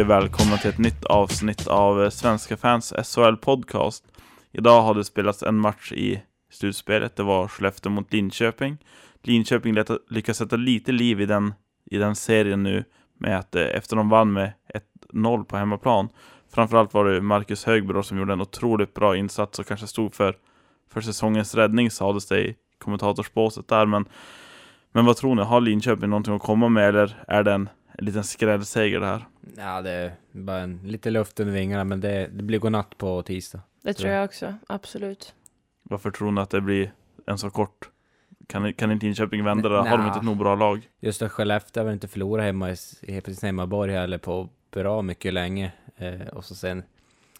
och välkomna till ett nytt avsnitt av eh, Svenska fans SHL podcast. Idag har det spelats en match i slutspelet. Det var Skellefteå mot Linköping. Linköping lyckas sätta lite liv i den, i den serien nu med att eh, efter de vann med 1-0 på hemmaplan. Framförallt var det Marcus Högbro som gjorde en otroligt bra insats och kanske stod för, för säsongens räddning sades det i kommentatorsbåset där. Men, men vad tror ni? Har Linköping någonting att komma med eller är det en liten skrällseger det här. Ja, det är bara en, lite luft under vingarna, men det, det blir godnatt på tisdag. Det tror jag också, absolut. Varför tror ni att det blir en så kort? Kan, kan inte Linköping vända det? Har de inte ett nog bra lag? Just att Skellefteå har inte förlorat hemma i, sin hemmaborg heller på bra mycket länge. Eh, och så sen,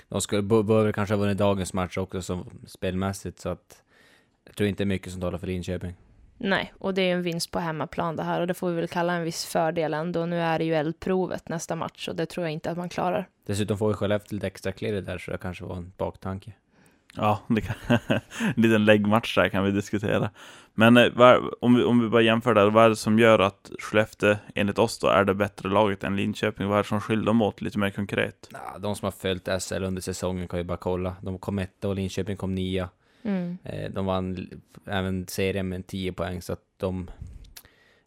de skulle, bör kanske ha vunnit dagens match också som spelmässigt, så att jag tror inte mycket som talar för Linköping. Nej, och det är en vinst på hemmaplan det här och det får vi väl kalla en viss fördel ändå. Nu är det ju eldprovet nästa match och det tror jag inte att man klarar. Dessutom får vi Skellefteå lite extra klirr där så det kanske var en baktanke. Ja, det kan, en liten läggmatch där kan vi diskutera. Men eh, var, om, vi, om vi bara jämför där, vad är det som gör att Skellefteå enligt oss då är det bättre laget än Linköping? Vad är det som skiljer dem åt lite mer konkret? Ja, de som har följt SL under säsongen kan ju bara kolla. De kom etta och Linköping kom nia. Mm. Eh, de vann även serien med 10 poäng, så att de,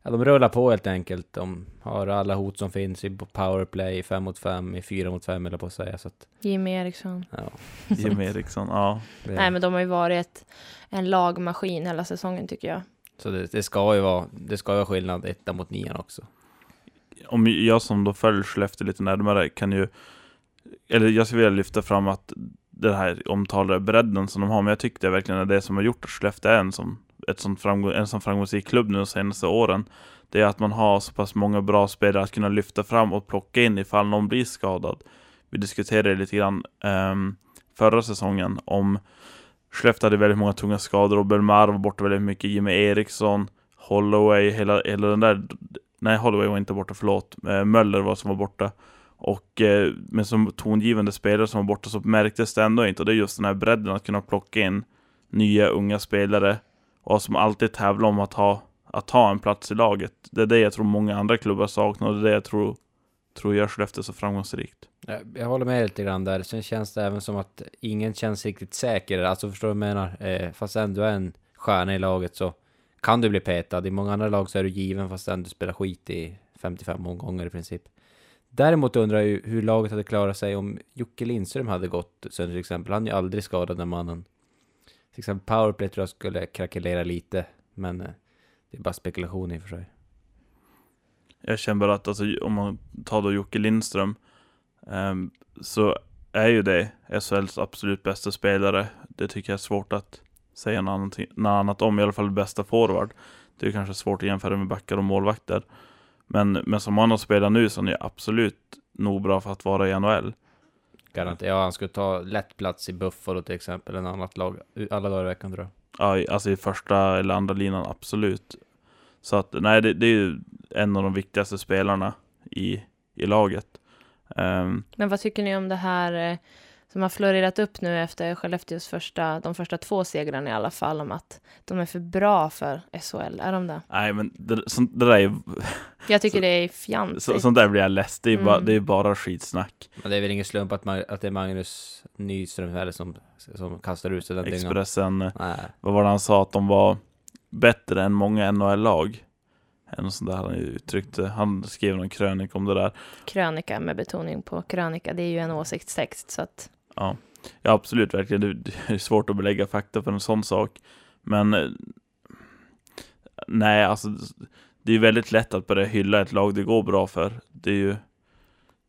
ja, de rullar på helt enkelt. De har alla hot som finns i powerplay, 5 mot 5, i 4 mot 5 eller på att säga. Så att, Jimmy Eriksson. Ja. Jimmy Eriksson, ja. Nej, men de har ju varit en lagmaskin hela säsongen tycker jag. Så det, det ska ju vara, det ska vara skillnad etta mot nian också. Om jag som då följer Skellefteå lite närmare kan ju, eller jag skulle vilja lyfta fram att den här omtalade bredden som de har, men jag tyckte verkligen att det som har gjort att Skellefteå är en sån, ett sånt framgång, en sån framgångsrik klubb nu de senaste åren. Det är att man har så pass många bra spelare att kunna lyfta fram och plocka in ifall någon blir skadad. Vi diskuterade lite grann um, förra säsongen om Skellefteå hade väldigt många tunga skador och Belmar var borta väldigt mycket, Jimmy Eriksson, Holloway, hela, hela den där, nej Holloway var inte borta, förlåt, eh, Möller var som var borta. Och eh, med som tongivande spelare som var borta så märktes det ändå inte. Och det är just den här bredden att kunna plocka in nya unga spelare och som alltid tävlar om att ha, att ha en plats i laget. Det är det jag tror många andra klubbar saknar och det är det jag tror, tror gör Skellefteå så framgångsrikt. Jag, jag håller med lite grann där. Sen känns det även som att ingen känns riktigt säker. Alltså förstår du vad jag menar? Eh, fast ändå är en stjärna i laget så kan du bli petad. I många andra lag så är du given fast ändå spelar skit i 55 omgångar i princip. Däremot undrar jag ju hur laget hade klarat sig om Jocke Lindström hade gått sönder till exempel. Han är ju aldrig skadad den mannen. Till exempel powerplay tror jag skulle krackelera lite, men eh, det är bara spekulation i och för sig. Jag känner bara att alltså, om man tar då Jocke Lindström um, så är ju det SHLs absolut bästa spelare. Det tycker jag är svårt att säga något annat om, i alla fall bästa forward. Det är kanske svårt att jämföra med backar och målvakter. Men, men som han har spelat nu så är han absolut nog bra för att vara i NHL. Garanterat. Ja, han skulle ta lätt plats i Buffalo till exempel, en annat lag, alla dagar i veckan tror jag. Ja, alltså i första eller andra linan, absolut. Så att, nej, det, det är ju en av de viktigaste spelarna i, i laget. Um, Men vad tycker ni om det här eh, som har florerat upp nu efter Skellefteås första, de första två segrarna i alla fall, om att de är för bra för SHL. Är de det? Nej, men det, så, det där är Jag tycker så, det är fjantigt. Så, sånt där blir jag less. Det är, mm. bara, det är bara skitsnack. Men det är väl ingen slump att, man, att det är Magnus Nyström som, som kastar ut sig den Expressen, Nej. vad var det han sa? Att de var bättre än många NHL-lag. En sån där han uttryckte. Han skrev någon krönika om det där. Krönika med betoning på krönika. Det är ju en åsiktstext så att Ja, ja absolut, verkligen. Det är svårt att belägga fakta för en sån sak. Men eh, nej, alltså det är väldigt lätt att börja hylla ett lag det går bra för. Det är ju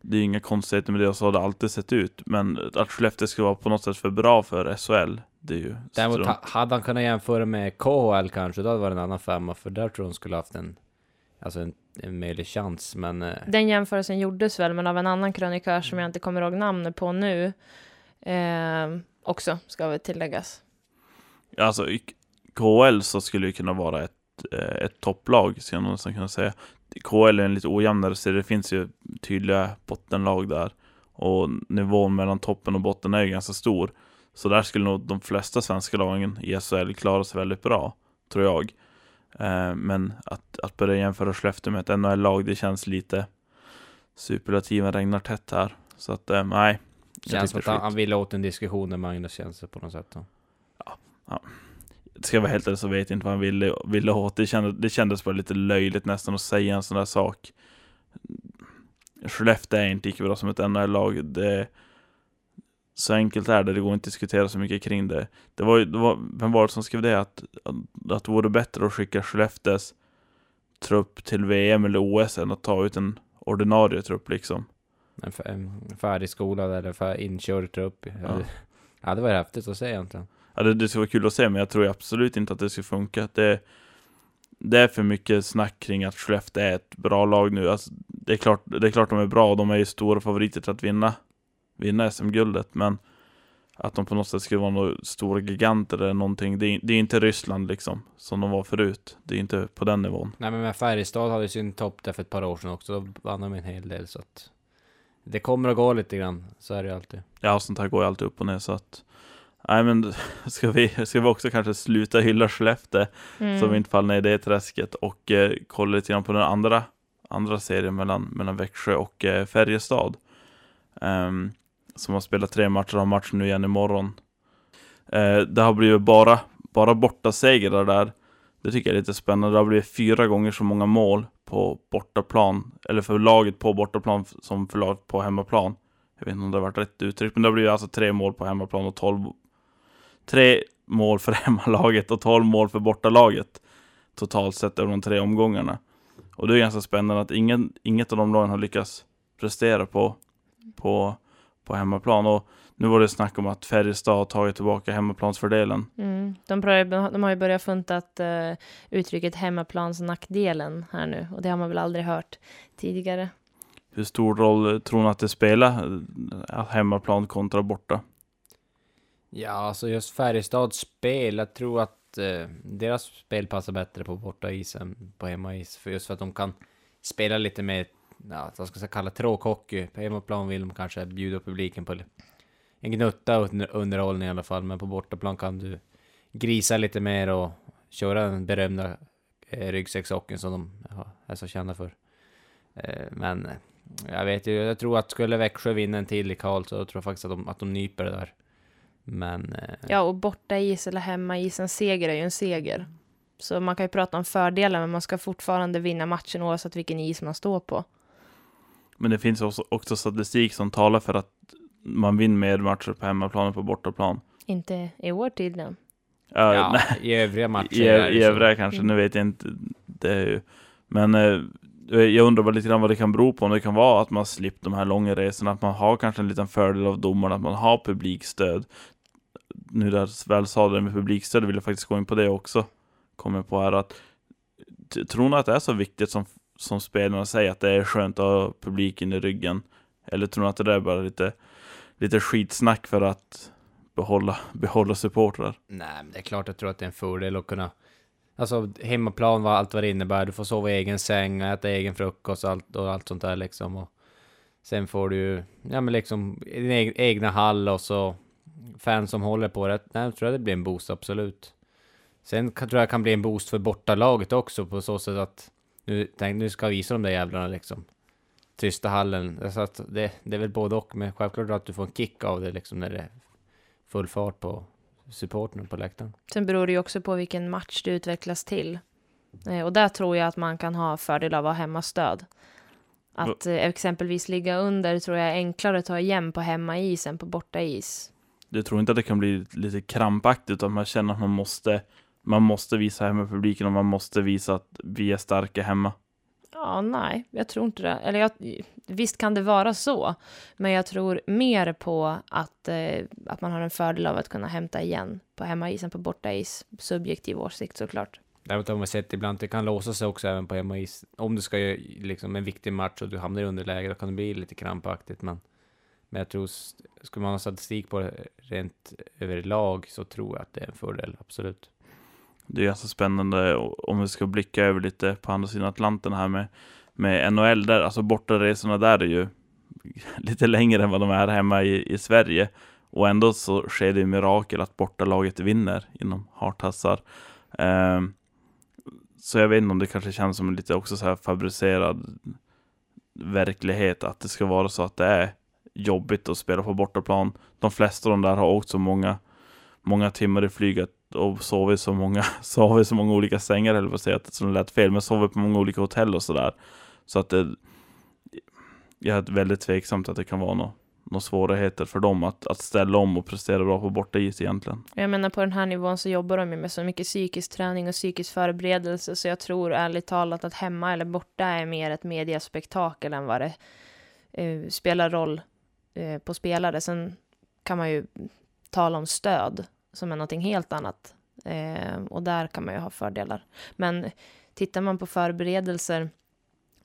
det är inga konstigheter med det och så har det alltid sett ut. Men att Skellefteå ska vara på något sätt för bra för SHL, det är ju Däremot strunt. hade han kunnat jämföra med KHL kanske, då hade det varit en annan femma, för där tror jag de skulle haft en, alltså en, en möjlig chans, men... Eh, Den jämförelsen gjordes väl, men av en annan krönikör som jag inte kommer ihåg namnet på nu. Eh, också, ska väl tilläggas. Alltså, i KHL så skulle det kunna vara ett, ett topplag, ska jag någonsin kunna säga. KHL är en lite ojämnare serie, det finns ju tydliga bottenlag där. Och nivån mellan toppen och botten är ju ganska stor. Så där skulle nog de flesta svenska lagen i SHL klara sig väldigt bra, tror jag. Eh, men att, att börja jämföra Skellefteå med ett NHL-lag, det känns lite superlativen regnar tätt här. Så att, eh, nej. Känns som att han, han ville åt en diskussion med Magnus det på något sätt. Då. Ska jag vara helt ärlig så vet jag inte vad han ville, ville åt. Det kändes, det kändes bara lite löjligt nästan att säga en sån där sak. Skellefteå är inte lika bra som ett NHL-lag. Det, så enkelt är det, det går inte att diskutera så mycket kring det. Det var, det var vem var det som skrev det? Att, att, att det vore bättre att skicka Skellefteås trupp till VM eller OS än att ta ut en ordinarie trupp liksom. En, färdigskolad eller för inkörd trupp. Ja. ja, det var häftigt att se egentligen. Ja, det, det skulle vara kul att se, men jag tror absolut inte att det skulle funka. Det, det är för mycket snack kring att Skellefteå är ett bra lag nu. Alltså, det, är klart, det är klart de är bra och de är ju stora favoriter till att vinna, vinna SM-guldet, men att de på något sätt skulle vara några stora giganter eller någonting. Det är, det är inte Ryssland liksom, som de var förut. Det är inte på den nivån. Nej men med Färjestad hade ju sin topp där för ett par år sedan också. Då vann de en hel del så att det kommer att gå lite grann. Så är det ju alltid. Ja, sånt här går ju alltid upp och ner så att Nej men ska vi, ska vi också kanske sluta hylla Skellefteå Mm. så vi inte faller ner i det träsket och eh, kolla lite grann på den andra, andra serien mellan, mellan Växjö och eh, Färjestad. Ehm, som har spelat tre matcher och har match nu igen imorgon. Eh, det har blivit bara, bara bortasegrar där. Det tycker jag är lite spännande. Det har blivit fyra gånger så många mål på bortaplan, eller för laget på bortaplan som för laget på hemmaplan. Jag vet inte om det har varit rätt uttryckt, men det har blivit alltså tre mål på hemmaplan och tolv Tre mål för hemmalaget och 12 mål för bortalaget totalt sett över de tre omgångarna. Och det är ganska spännande att ingen, inget av de lagen har lyckats prestera på, på, på hemmaplan. Och nu var det snack om att Färjestad har tagit tillbaka hemmaplansfördelen. Mm. De, börjar, de har ju börjat funtat uh, uttrycket hemmaplansnackdelen här nu och det har man väl aldrig hört tidigare. Hur stor roll tror ni att det spelar, eh, hemmaplan kontra borta? Ja, alltså just Färjestads spel. Jag tror att eh, deras spel passar bättre på borta än på hemmais. För just för att de kan spela lite mer, ja, vad ska jag kalla tråkhockey. På hemmaplan vill de kanske bjuda publiken på en gnutta underhållning i alla fall. Men på bortaplan kan du grisa lite mer och köra den berömda eh, ryggsäckshockeyn som de ja, är så kända för. Eh, men eh, jag vet ju, jag tror att skulle Växjö vinna en till i Karlstad, så tror jag faktiskt att de, att de nyper det där. Men... eh, Ja, och borta is eller hemma is, en seger är ju en seger. Så man kan ju prata om fördelar, men man ska fortfarande vinna matchen oavsett vilken is man står på. Men det finns också, också statistik som talar för att man vinner mer matcher på hemmaplan än på bortaplan. Inte i år tydligen. Ja, ja, nej, i övriga matcher I, i så. övriga kanske, Mm. nu vet jag inte. Det är ju, men eh, jag undrar bara lite grann vad det kan bero på. Om det kan vara att man slipper de här långa resorna, att man har kanske en liten fördel av domarna, att man har publikstöd. Nu där väl sa det med publikstöd vill jag faktiskt gå in på det också. Kommer på här att tror ni att det är så viktigt som, som spelarna säger att det är skönt att ha publiken i ryggen? Eller tror ni att det där är bara lite, lite skitsnack för att behålla, behålla supportrar? Nej, men det är klart jag tror att det är en fördel att kunna... Alltså hemmaplan, vad allt vad det innebär. Du får sova i egen säng, äta egen frukost och allt, och allt sånt där liksom. Och sen får du ju, ja men liksom, din egna hall och så fans som håller på det. Nej, jag tror att det blir en boost, absolut. Sen kan, tror jag det kan bli en boost för bortalaget också på så sätt att nu, tänk, nu ska jag visa de där jävlarna liksom. Tysta hallen. Så att det, det är väl både och, men självklart att du får en kick av det liksom när det är full fart på supporten på läktaren. Sen beror det ju också på vilken match det utvecklas till. Eh, och där tror jag att man kan ha fördel av att ha hemmastöd. Att eh, exempelvis ligga under tror jag är enklare att ta igen på hemmais än på bortais. Du tror inte att det kan bli lite krampaktigt utan man känner att man måste man måste visa hemma publiken och man måste visa att vi är starka hemma. Ja, nej, jag tror inte det. Eller jag, visst kan det vara så, men jag tror mer på att, eh, att man har en fördel av att kunna hämta igen på hemmaisen på bortais. Subjektiv åsikt såklart. Däremot har man sett ibland att det kan låsa sig också även på hemmais. Om du ska göra liksom en viktig match och du hamnar i underläge, då kan det bli lite krampaktigt. Men, men jag tror, skulle man ha statistik på det rent överlag så tror jag att det är en fördel, absolut. Det är ganska spännande om vi ska blicka över lite på andra sidan Atlanten här med, med NHL där, alltså bortaresorna där är ju lite längre än vad de är hemma i, i Sverige. Och ändå så sker det ju mirakel att bortalaget vinner inom hartassar. Ehm, så jag vet inte om det kanske känns som en lite också så här fabricerad verklighet att det ska vara så att det är jobbigt att spela på bortaplan. De flesta av de där har åkt så många, många timmar i flyget och sovit så många, sovit så många olika sängar, eller vad säga att det lät fel, men sovit på många olika hotell och sådär. Så att det, jag är väldigt tveksamt att det kan vara något några svårigheter för dem att, att ställa om och prestera bra på bortais egentligen. Jag menar på den här nivån så jobbar de ju med så mycket psykisk träning och psykisk förberedelse så jag tror ärligt talat att hemma eller borta är mer ett mediaspektakel än vad det eh, spelar roll eh, på spelare. Sen kan man ju tala om stöd som är någonting helt annat eh, och där kan man ju ha fördelar. Men tittar man på förberedelser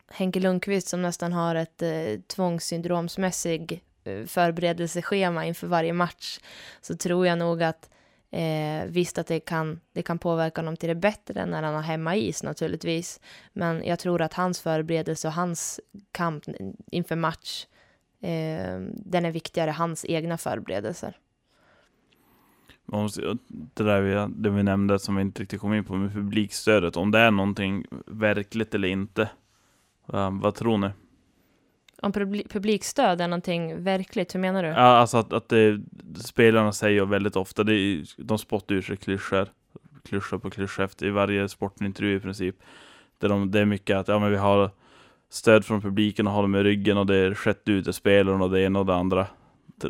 Henke Lundqvist som nästan har ett eh, tvångssyndromsmässig Eh, förberedelseschema inför varje match så tror jag nog att eh, visst att det kan, det kan påverka honom till det bättre när han har hemmais naturligtvis. Men jag tror att hans förberedelse och hans kamp inför match, eh, den är viktigare, hans egna förberedelser. Det där vi, det vi nämnde som vi inte riktigt kom in på med publikstödet, om det är någonting verkligt eller inte. vad tror ni? Om publikstöd är någonting verkligt, hur menar du? Ja, alltså att, att det, spelarna säger väldigt ofta, det de spottar ur sig klyschor, klyscha på klyscha efter i varje sportintervju i princip. Där de, det är mycket att ja, men vi har stöd från publiken och håller dem i ryggen och det är sjätte utespelaren och det ena och det andra.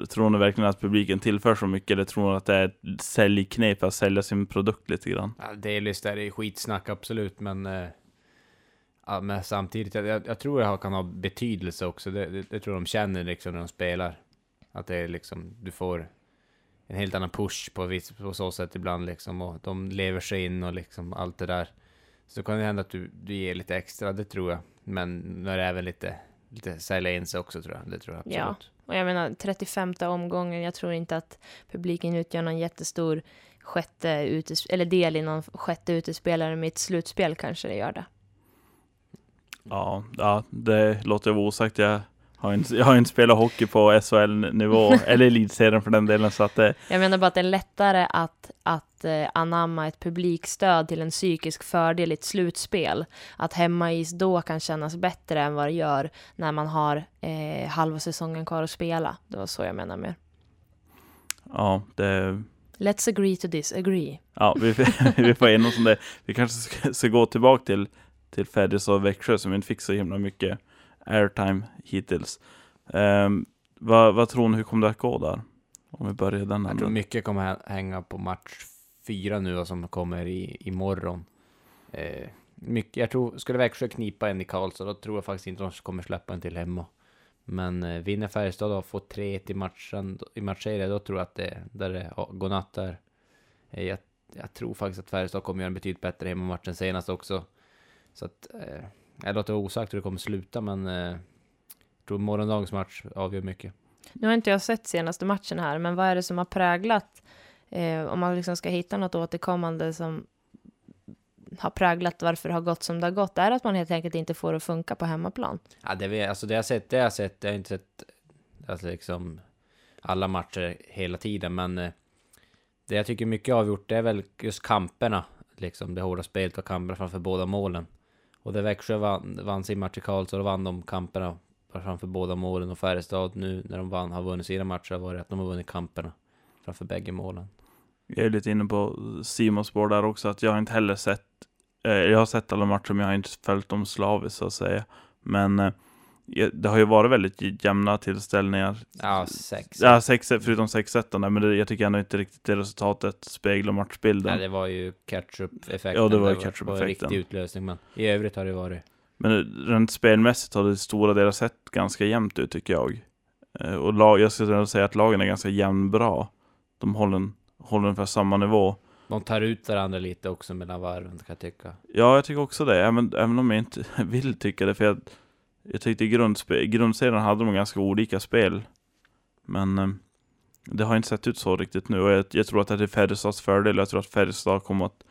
Tror ni verkligen att publiken tillför så mycket eller tror ni att det är ett säljknep att sälja sin produkt lite grann? Ja, delvis är det skitsnack absolut, men eh Ja, men samtidigt, jag, jag tror det kan ha betydelse också. Det, det, det, tror de känner liksom när de spelar. Att det är liksom, du får en helt annan push på, på så sätt ibland liksom. Och de lever sig in och liksom allt det där. Så kan det hända att du, du ger lite extra, det tror jag. Men när det är även lite, lite sälja in sig också tror jag. Det tror jag absolut. Ja, och jag menar 35 omgången, jag tror inte att publiken utgör någon jättestor sjätte utes eller del i någon sjätte utespelare med ett slutspel kanske det gör det. Ja, ja det låter vara osagt. Jag har inte, jag har inte spelat hockey på SHL-nivå, eller elitserien för den delen. Så att det... Jag menar bara att det är lättare att, att eh, anamma ett publikstöd till en psykisk fördel i ett slutspel. Att hemmais då kan kännas bättre än vad det gör när man har eh, halva säsongen kvar att spela. Det var så jag menar mer. Ja, det... Let's agree to disagree. Ja, vi, vi får oss om det. Vi kanske ska, ska gå tillbaka till till Färjestad och Växjö som inte fick så himla mycket airtime hittills. Um, vad, vad tror ni, hur kommer det att gå där? Om vi börjar den Jag tror mycket kommer hänga på match fyra nu då, som kommer i, imorgon. Eh, mycket, jag tror, skulle Växjö knipa en i Karlstad, då tror jag faktiskt inte de kommer släppa en till hemma. Men eh, vinner Färjestad och får 3-1 i matchen, i matchserie, då tror jag att det, där det godnatt där. Eh, jag, jag tror faktiskt att Färjestad kommer göra en betydligt bättre hemmamatch än senast också. Så att, eh, jag låter osagt hur det kommer sluta, men eh, jag tror morgondagens match avgör mycket. Nu har inte jag sett senaste matchen här, men vad är det som har präglat, eh, om man liksom ska hitta något återkommande som har präglat varför det har gått som det har gått, är det att man helt enkelt inte får det att funka på hemmaplan? Ja, det, alltså det jag sett, det jag sett, jag har inte sett alltså liksom alla matcher hela tiden, men eh, det jag tycker mycket avgjort, det är väl just kamperna, liksom det hårda spelet och kamperna framför båda målen. Och där Växjö vann, vann sin match i Karlstad, då vann de kamperna framför båda målen. Och Färjestad nu när de vann, har vunnit sina matcher var det att de har vunnit kamperna framför bägge målen. Jag är lite inne på Simons spår där också, att jag har inte heller sett, eh, jag har sett alla matcher men jag har inte följt dem slaviskt så att säga. Men eh, det har ju varit väldigt jämna tillställningar. Ja, sex. Ja, sex förutom 6-1, men det, jag tycker ändå inte riktigt det resultatet speglar matchbilden. Nej, det var ju catch-up-effekten. Ja, det var ju catch-up-effekten. Riktig utlösning, men i övrigt har det varit... Men rent spelmässigt har det stora delar sett ganska jämnt ut, tycker jag. Eh, och lag, jag skulle säga att lagen är ganska jämnbra. De håller, håller ungefär samma nivå. De tar ut varandra lite också mellan varven, kan jag tycka. Ja, jag tycker också det. Även, även om jag inte vill tycka det, för jag jag tyckte grundspe, grundserien hade de ganska olika spel. Men eh, det har inte sett ut så riktigt nu och jag, jag tror att det är Färjestads fördel. Jag tror att Färjestad kommer att,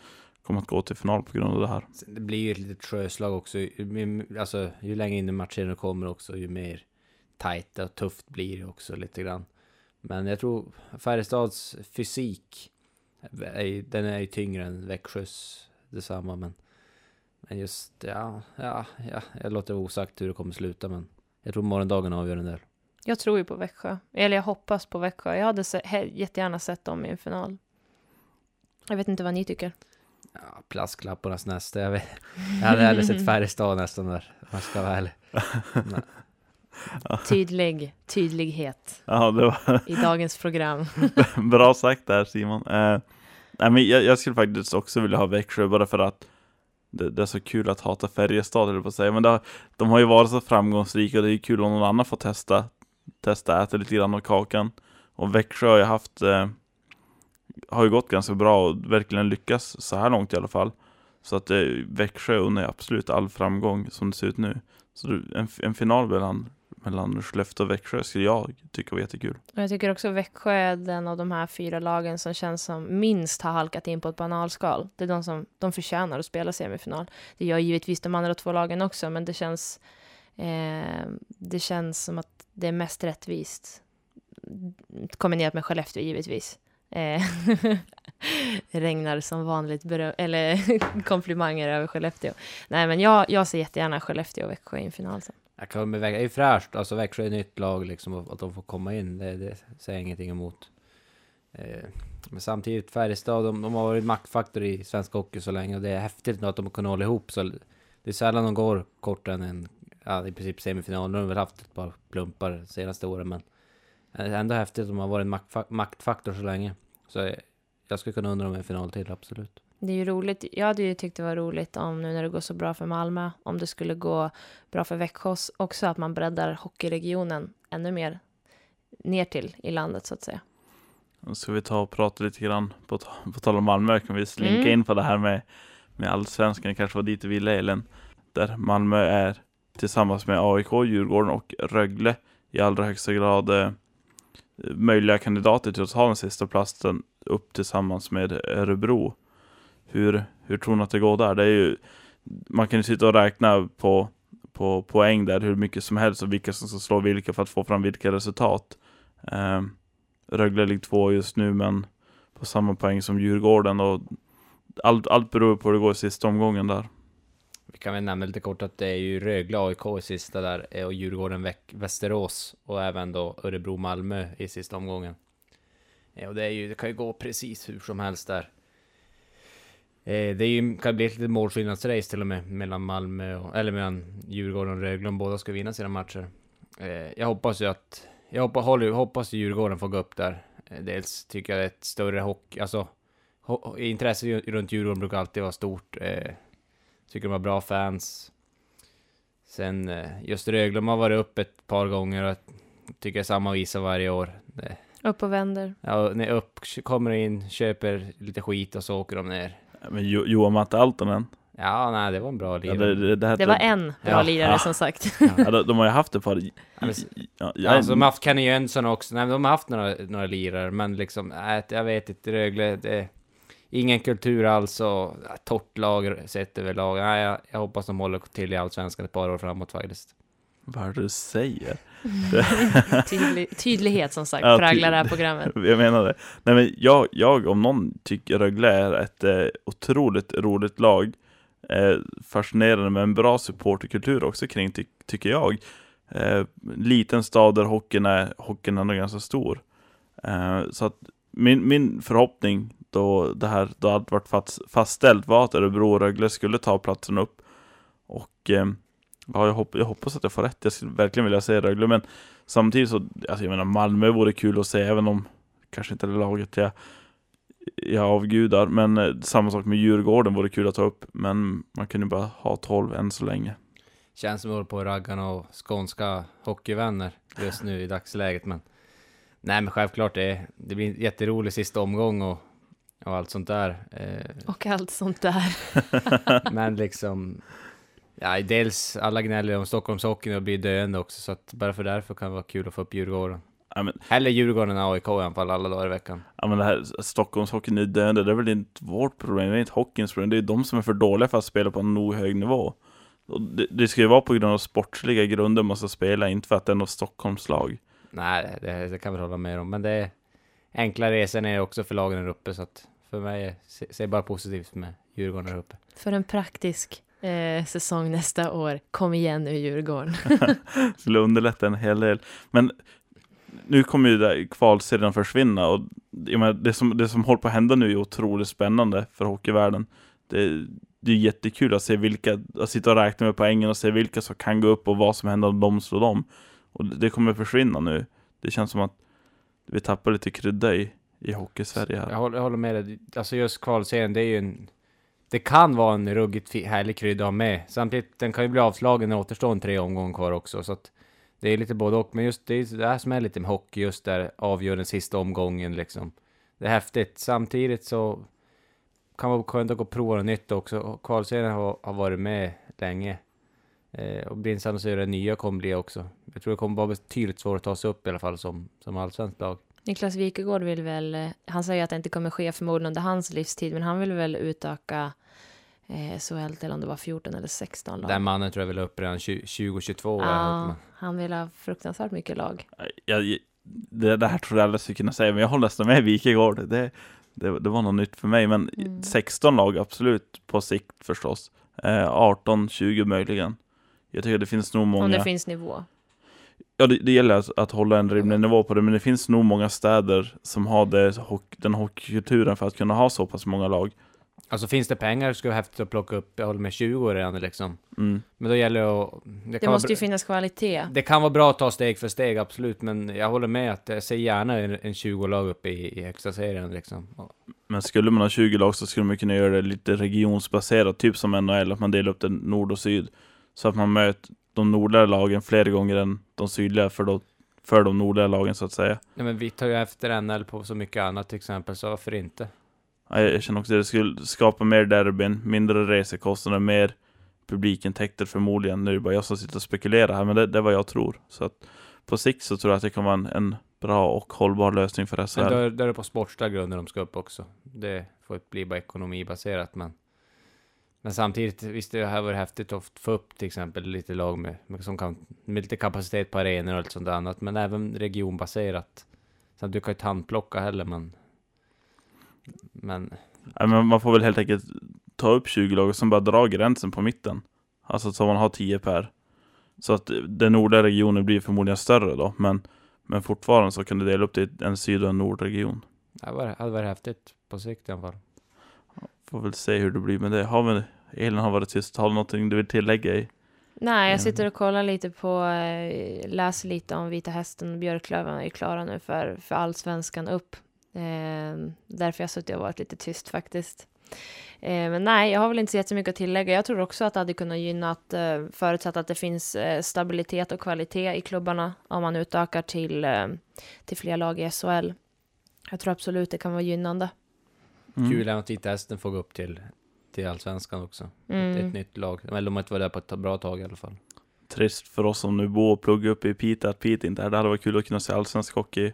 kommer att gå till final på grund av det här. Det blir ju ett litet sjöslag också. Alltså, ju längre in i matchen kommer också, ju mer tajt och tufft blir det också lite grann. Men jag tror Färjestads fysik, den är ju tyngre än Växjös detsamma. Men men just, ja, ja, ja, jag låter osagt hur det kommer sluta, men Jag tror morgondagen avgör en del. Jag tror ju på Växjö. Eller jag hoppas på Växjö. Jag hade se, he, jättegärna sett dem i en final. Jag vet inte vad ni tycker. Ja, plasklapparnas nästa. Jag, vet. jag hade hellre sett Färjestad nästan där, om jag ska vara ärlig. Tydlig, tydlighet Ja, det var i dagens program. bra sagt där Simon. Eh, nej, men jag, jag skulle faktiskt också vilja ha Växjö bara för att det, det är så kul att hata Färjestad eller på att säga. Men det, de har ju varit så framgångsrika och det är ju kul om någon annan får testa, testa äta lite grann av kakan. Och Växjö har ju haft, eh, har ju gått ganska bra och verkligen lyckats så här långt i alla fall. Så att eh, Växjö unnar absolut all framgång som det ser ut nu. Så en, en final mellan, mellan Skellefteå och Växjö skulle jag tycka var jättekul. Och jag tycker också Växjö är den av de här fyra lagen som känns som minst har halkat in på ett banalskal. Det är de som de förtjänar att spela semifinal. Det gör givetvis de andra två lagen också, men det känns, eh, det känns som att det är mest rättvist. Kombinerat med Skellefteå givetvis. Eh, regnar som vanligt eller komplimanger över Skellefteå. Nej, men jag, jag ser jättegärna Skellefteå och Växjö i en final sen. Jag kan med Växjö, det är ju fräscht, alltså Växjö är ett nytt lag liksom, och att de får komma in, det, det säger jag ingenting emot. Eh, men samtidigt, Färjestad, de, de har varit maktfaktor i svensk hockey så länge och det är häftigt nu att de har kunnat hålla ihop så det är sällan de går kortare än en, ja i princip semifinal, nu har de väl haft ett par plumpar de senaste åren men ändå häftigt att de har varit en maktfaktor så länge. Så jag, jag skulle kunna undra om en final till, absolut. Det är ju roligt. Jag hade ju tyckt det var roligt om nu när det går så bra för Malmö, om det skulle gå bra för Växjö också, att man breddar hockeyregionen ännu mer ner till i landet så att säga. Ska vi ta och prata lite grann, på, på tal om Malmö, kan vi slinka Mm. in på det här med, med allsvenskan, kanske var dit du ville Elin. Där Malmö är tillsammans med AIK, Djurgården och Rögle i allra högsta grad eh, möjliga kandidater till att ta den sista platsen upp tillsammans med Örebro. Hur, hur tror ni att det går där? Det är ju, man kan ju sitta och räkna på, på poäng där hur mycket som helst och vilka som ska slå vilka för att få fram vilka resultat. Eh, Rögle ligger två just nu men på samma poäng som Djurgården och allt, allt beror på hur det går i sista omgången där. Vi kan väl nämna lite kort att det är ju Rögle AIK i sista där eh, och Djurgården Västerås och även då Örebro Malmö i sista omgången. Eh, och det, är ju, det kan ju gå precis hur som helst där. Eh, Det är ju, kan bli ett litet målskillnadsrace till och med mellan Malmö och, eller mellan Djurgården och Rögle om båda ska vinna sina matcher. Eh, Jag hoppas ju att, jag hoppas, håller, hoppas Djurgården får gå upp där. Eh, Dels tycker jag det är ett större hockey, alltså ho- intresset runt Djurgården brukar alltid vara stort. Eh, Tycker de har bra fans. Sen eh, just Rögle, de har varit upp ett par gånger och jag tycker är samma visa varje år. Det, Upp och vänder. ja, när upp, kommer in, köper lite skit och så åker de ner. Men jo, Johan Matte Altonen, Ja, nej, det var en bra ja, lirare. det, det, det, Det var en bra Ja. lirare Ja. som sagt. ja, de, de har ju haft ett par Ja, ja, Ja, alltså, de har haft Kenny Jönsson också. Nej, de har haft några, några lirare, men liksom, nej, jag vet inte, Rögle, det är ingen kultur alls och ja, torrt lag sett överlag. Nej, jag, jag hoppas de håller till i Allsvenskan ett par år framåt faktiskt. Vad du säger? Tydlig, tydlighet som sagt Ja, präglar det här programmet. Jag menar det. Nej, men jag, jag om någon tycker Rögle är ett eh, otroligt roligt lag. Eh, fascinerande med en bra supporterkultur också kring, ty, tycker jag. Eh, liten stad där hockeyn är, hockeyn är ändå ganska stor. Eh, så att min, min förhoppning då det här, då allt varit fast, fastställt var att Örebro och Rögle skulle ta platsen upp. Och eh, ja, jag, hopp, jag hoppas att jag får rätt. Jag skulle verkligen vilja se Rögle, men samtidigt så, alltså jag menar Malmö vore kul att se, även om kanske inte det laget jag, jag avgudar, men eh, samma sak med Djurgården vore kul att ta upp, men man kunde bara ha 12 än så länge. Känns som att håller på att ragga och skånska hockeyvänner just nu i dagsläget, men nej, men självklart det, det blir en jätterolig sista omgång och, och allt sånt där. Eh, Och allt sånt där. men liksom, ja, dels alla gnäller om Stockholmshockeyn och blir döende också, så att bara för därför kan det vara kul att få upp Djurgården. Ja, men, Hellre Djurgården än AIK i alla fall alla dagar i veckan. ja, men det här Stockholmshockeyn är döende, det är väl inte vårt problem, det är inte hockeyns problem, det är de som är för dåliga för att spela på en nog hög nivå. Det, det ska ju vara på grund av sportsliga grunder man ska spela, inte för att det är något Stockholmslag. Nej, det, det kan vi hålla med om, men det är enkla resor ner också för lagen där uppe, så att för mig ser bara positivt med Djurgården där uppe. För en praktisk eh, säsong nästa år. Kom igen nu Djurgården. skulle underlätta en hel del. Men nu kommer ju det kvalserien försvinna och jag menar, det, som, det som håller på att hända nu är otroligt spännande för hockeyvärlden. Det, det är jättekul att se vilka, att sitta och räkna med poängen och se vilka som kan gå upp och vad som händer om de slår dem. Och det kommer försvinna nu. Det känns som att vi tappar lite krydda i, i hockey-Sverige Jag här. håller, jag håller med dig. Alltså just kvalserien, det är ju en... Det kan vara en ruggigt härlig krydda att ha med. Samtidigt, den kan ju bli avslagen när det återstår en tre omgångar kvar också. Så att det är lite både och. Men just det är det här som är lite med hockey, just där avgör den sista omgången liksom. Det är häftigt. Samtidigt så kan det vara skönt att gå och prova något nytt också. Kvalserien har, har varit med länge. Eh, och blir intressant att se hur det nya kommer bli också. Jag tror det kommer vara betydligt svårare att ta sig upp i alla fall som, som allsvenskt lag. Niklas Wikegård vill väl, eh, han säger att det inte kommer ske förmodligen under hans livstid, men han vill väl utöka eh, SHL till om det var 14 eller 16 lag. Den mannen tror jag vill ha upp redan 20- 2022. ja, han vill ha fruktansvärt mycket lag. Jag, det, det här tror jag aldrig skulle kunna säga, men jag håller nästan med Wikegård. Det, det, det var något nytt för mig, men Mm. 16 lag absolut på sikt förstås. Eh, 18, 20 möjligen. Jag tycker det finns nog många. Om det finns nivå. Ja, det, det gäller att, att hålla en rimlig nivå på det, men det finns nog många städer som har det, den hockeykulturen för att kunna ha så pass många lag. Alltså finns det pengar skulle det vara häftigt att plocka upp, jag håller med 20 redan liksom. Mm. Men då gäller det att... Det, Det måste ju finnas kvalitet. det kan vara bra att ta steg för steg, absolut. Men jag håller med att jag ser gärna en, en 20-lag uppe i, i högsta serien liksom. Men skulle man ha 20 lag så skulle man kunna göra det lite regionsbaserat, typ som NHL, att man delar upp det nord och syd. Så att man möter de nordliga lagen fler gånger än de sydliga för, då, för de nordliga lagen så att säga. Nej men vi tar ju efter NL på så mycket annat till exempel, så varför inte? Ja, Jag känner också att det skulle skapa mer derbyn, mindre resekostnader, mer publikintäkter förmodligen. Nu är det bara jag som sitter och spekulerar här, men det, det är vad jag tror. Så att på sikt så tror jag att det kan vara en, en bra och hållbar lösning för SHL. Men då är det på sportsliga grunder de ska upp också. Det får bli bara ekonomibaserat men... Men samtidigt, visst det här var häftigt att få upp till exempel lite lag med, som kan, med lite kapacitet på arenor och allt sånt annat, men även regionbaserat. Så att du kan ju inte handplocka heller men... Men... Ja, men man får väl helt enkelt ta upp 20 lag och sen bara dra gränsen på mitten. Alltså så man har 10 per. Så att den nordliga regionen blir förmodligen större då, men, men fortfarande så kan du dela upp det i en syd och en nordregion. Det hade varit häftigt på sikt i alla fall. Får väl se hur det blir med det. Har vi, Elin har varit tyst, har du någonting du vill tillägga i? Nej, jag Ja. sitter och kollar lite på, eh, läser lite om Vita Hästen och Björklöven är klara nu för, för allsvenskan upp. Eh, därför jag suttit och varit lite tyst faktiskt. Eh, men nej, jag har väl inte så jättemycket att tillägga. Jag tror också att det hade kunnat gynna att, eh, förutsatt att det finns eh, stabilitet och kvalitet i klubbarna om man utökar till, eh, till fler lag i SHL. Jag tror absolut det kan vara gynnande. Mm. Kul att Vita Hästen får gå upp till, till Allsvenskan också. Ett, Mm. ett nytt lag. Eller de har inte varit där på ett bra tag i alla fall. Trist för oss som nu bor och pluggar upp i Piteå att Piteå inte är här. Det hade varit kul att kunna se allsvensk hockey,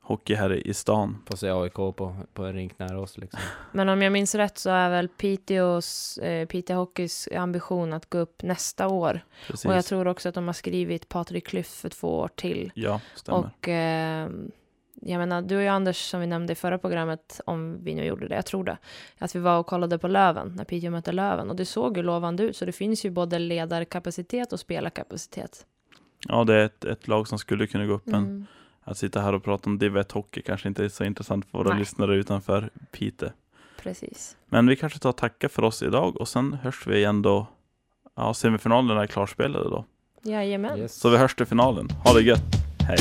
hockey här i, i stan. Få se AIK på, på en rink nära oss liksom. Men om jag minns rätt så är väl Piteås, eh, Piteå Hockeys ambition att gå upp nästa år. Precis. Och jag tror också att de har skrivit Patrik Klyft för två år till. Ja, stämmer. Och eh, jag menar, du och jag Anders, som vi nämnde i förra programmet, om vi nu gjorde det, jag tror det, att vi var och kollade på Löven, när Piteå mötte Löven. Och det såg ju lovande ut, så det finns ju både ledarkapacitet och spelarkapacitet. Ja, det är ett, ett lag som skulle kunna gå upp, men Mm. att sitta här och prata om Div 1 hockey kanske inte är så intressant för våra Nej. lyssnare utanför Piteå. Precis. Men vi kanske tar och tackar för oss idag och sen hörs vi igen då. Ja, semifinalerna är klarspelade då. Jajamän. Yes. Så vi hörs till finalen. Ha det gött. Hej!